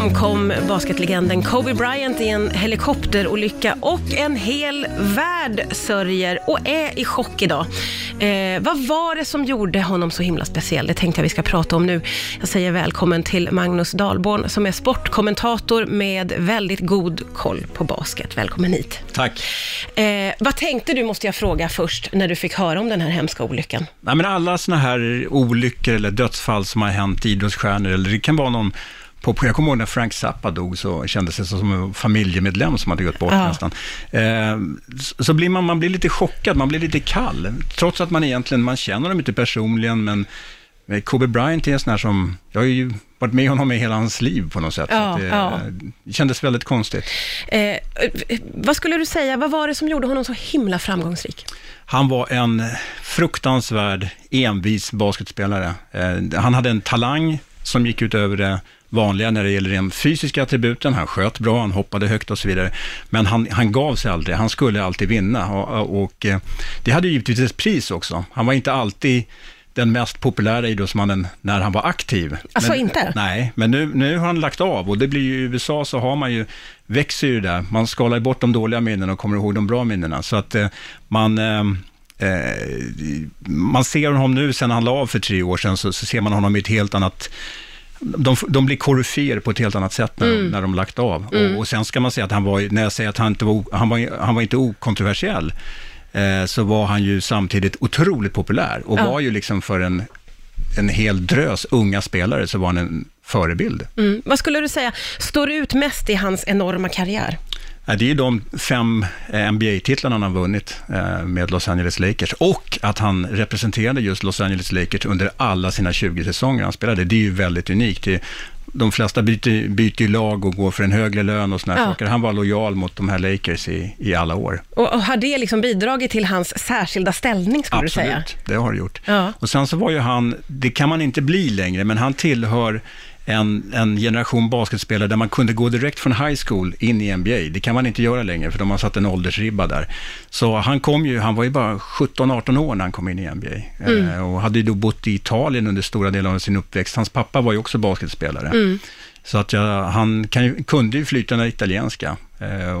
omkom basketlegenden Kobe Bryant i en helikopterolycka och en hel värld sörjer och är i chock idag. Eh, vad var det som gjorde honom så himla speciell? Det tänkte jag vi ska prata om nu. Jag säger välkommen till Magnus Dahlborn som är sportkommentator med väldigt god koll på basket. Välkommen hit. Tack. Eh, vad tänkte du, måste jag fråga först, när du fick höra om den här hemska olyckan? Nej, men alla sådana här olyckor eller dödsfall som har hänt idrottsstjärnor, eller det kan vara någon på, jag kommer ihåg när Frank Zappa dog så kändes det som en familjemedlem som hade gått bort Ja. nästan. Eh, så- blir man, man blir lite chockad, man blir lite kall. Trots att man egentligen, man känner dem inte personligen, men Kobe Bryant är en sån här som, jag har ju varit med honom i hela hans liv på något sätt. Ja, det, ja. det kändes väldigt konstigt. Eh, eh, vad skulle du säga, vad var det som gjorde honom så himla framgångsrik? Han var en fruktansvärd, envis basketspelare. Eh, han hade en talang som gick utöver det vanliga när det gäller den fysiska attributen. Han sköt bra, han hoppade högt och så vidare. Men han, han gav sig aldrig, han skulle alltid vinna. Och, och eh, det hade ju givetvis ett pris också. Han var inte alltid den mest populära idrottsmannen när han var aktiv. Alltså men, inte? Nej, men nu, nu har han lagt av och det blir ju i USA så har man ju, växer ju det där. Man skalar bort de dåliga minnena och kommer ihåg de bra minnena. Så att eh, man, eh, man ser honom nu, sen han la av för tre år sedan, så, så ser man honom i ett helt annat de, de blir koryféer på ett helt annat sätt när, när de lagt av. Och, och sen ska man säga att han var, när jag säger att han inte var, han var, han var inte okontroversiell, eh, så var han ju samtidigt otroligt populär och Ja. var ju liksom för en, en hel drös unga spelare så var han en förebild. Mm. Vad skulle du säga står ut mest i hans enorma karriär? Det är ju de fem eh, NBA-titlarna han har vunnit eh, med Los Angeles Lakers och att han representerade just Los Angeles Lakers under alla sina 20 säsonger han spelade. Det är ju väldigt unikt. De flesta byter, byter lag och går för en högre lön och såna Ja. saker. Han var lojal mot de här Lakers i, i alla år. Och, och har det liksom bidragit till hans särskilda ställning, skulle du säga? Absolut, det har det gjort. Ja. Och sen så var ju han, det kan man inte bli längre, men han tillhör en, en generation basketspelare där man kunde gå direkt från high school in i NBA. Det kan man inte göra längre, för de har satt en åldersribba där. Så han kom ju, han var ju bara 17-18 år när han kom in i NBA. Eh, och hade ju då bott i Italien under stora delar av sin uppväxt. Hans pappa var ju också basketspelare. Så att jag, han kan, kunde ju flytande italienska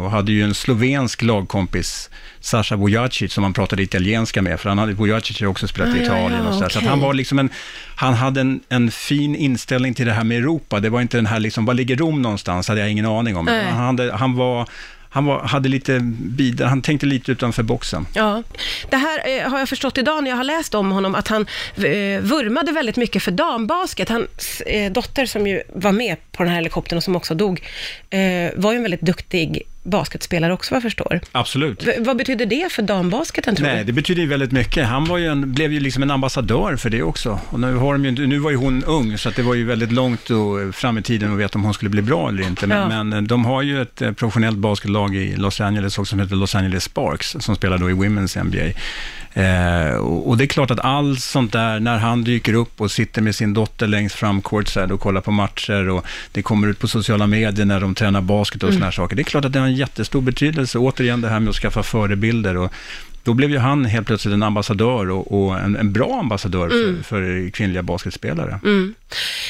och hade ju en slovensk lagkompis, Sasha Vujacic, som han pratade italienska med, för han hade, Vujacic har också spelat i ja, Italien ja, och så, där. så han var liksom en, han hade en, en fin inställning till det här med Europa. Det var inte den här liksom, var ligger Rom någonstans, hade jag ingen aning om. Han, hade, han var, han var, hade lite bidra, han tänkte lite utanför boxen. Ja, det här eh, har jag förstått idag när jag har läst om honom, att han eh, vurmade väldigt mycket för dambasket. Hans eh, dotter som ju var med på den här helikoptern och som också dog, eh, var ju en väldigt duktig basketspelare också vad jag förstår. Absolut. V- vad betyder det för dambasketen tror Nej, du? det betyder ju väldigt mycket. Han var ju en, blev ju liksom en ambassadör för det också. Och nu, har de ju, nu var ju hon ung, så att det var ju väldigt långt då, fram i tiden att veta om hon skulle bli bra eller inte. Men, Ja. men eh, de har ju ett eh, professionellt basketlag i Los Angeles också, som heter Los Angeles Sparks, som spelar då i Women's NBA. Eh, och, och det är klart att allt sånt där, när han dyker upp och sitter med sin dotter längst fram courtside och kollar på matcher och det kommer ut på sociala medier när de tränar basket och Mm. såna här saker. Det är klart att det har en jättestor betydelse. Återigen det här med att skaffa förebilder och då blev ju han helt plötsligt en ambassadör och, och en, en bra ambassadör för, för kvinnliga basketspelare. Mm.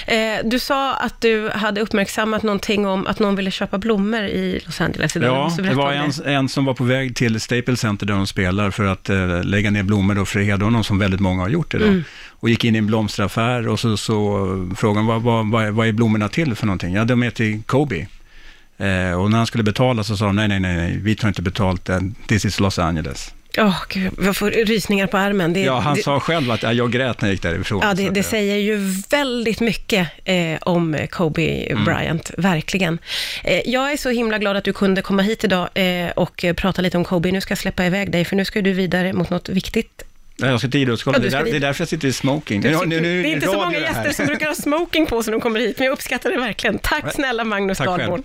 Eh, du sa att du hade uppmärksammat någonting om att någon ville köpa blommor i Los Angeles idag. Ja, det var en, en som var på väg till Staples Center där de spelar för att eh, lägga ner blommor då för honom som väldigt många har gjort idag. Mm. Och gick in i en blomsteraffär och så, så frågade vad, vad, vad, är- vad är blommorna till för någonting? Ja, de är till Kobe. Eh, och när han skulle betala så sa de, nej, nej, nej, nej, vi tar inte betalt, eh, this is Los Angeles. Åh, gud, jag får rysningar på armen. Det, Ja, han det, sa själv att ja, jag grät när jag gick därifrån. Ja, det, det säger ju väldigt mycket eh, om Kobe Mm. Bryant, verkligen. Eh, jag är så himla glad att du kunde komma hit idag eh, och prata lite om Kobe. Nu ska jag släppa iväg dig, för nu ska du vidare mot något viktigt. Ja, jag ska till Idrottsgalan, Ja, det, är därför jag sitter i smoking. Sitter- nu- nu- det är inte så många gäster som brukar ha smoking på sig när de kommer hit, men jag uppskattar det verkligen. Tack snälla Magnus. Dahlborn.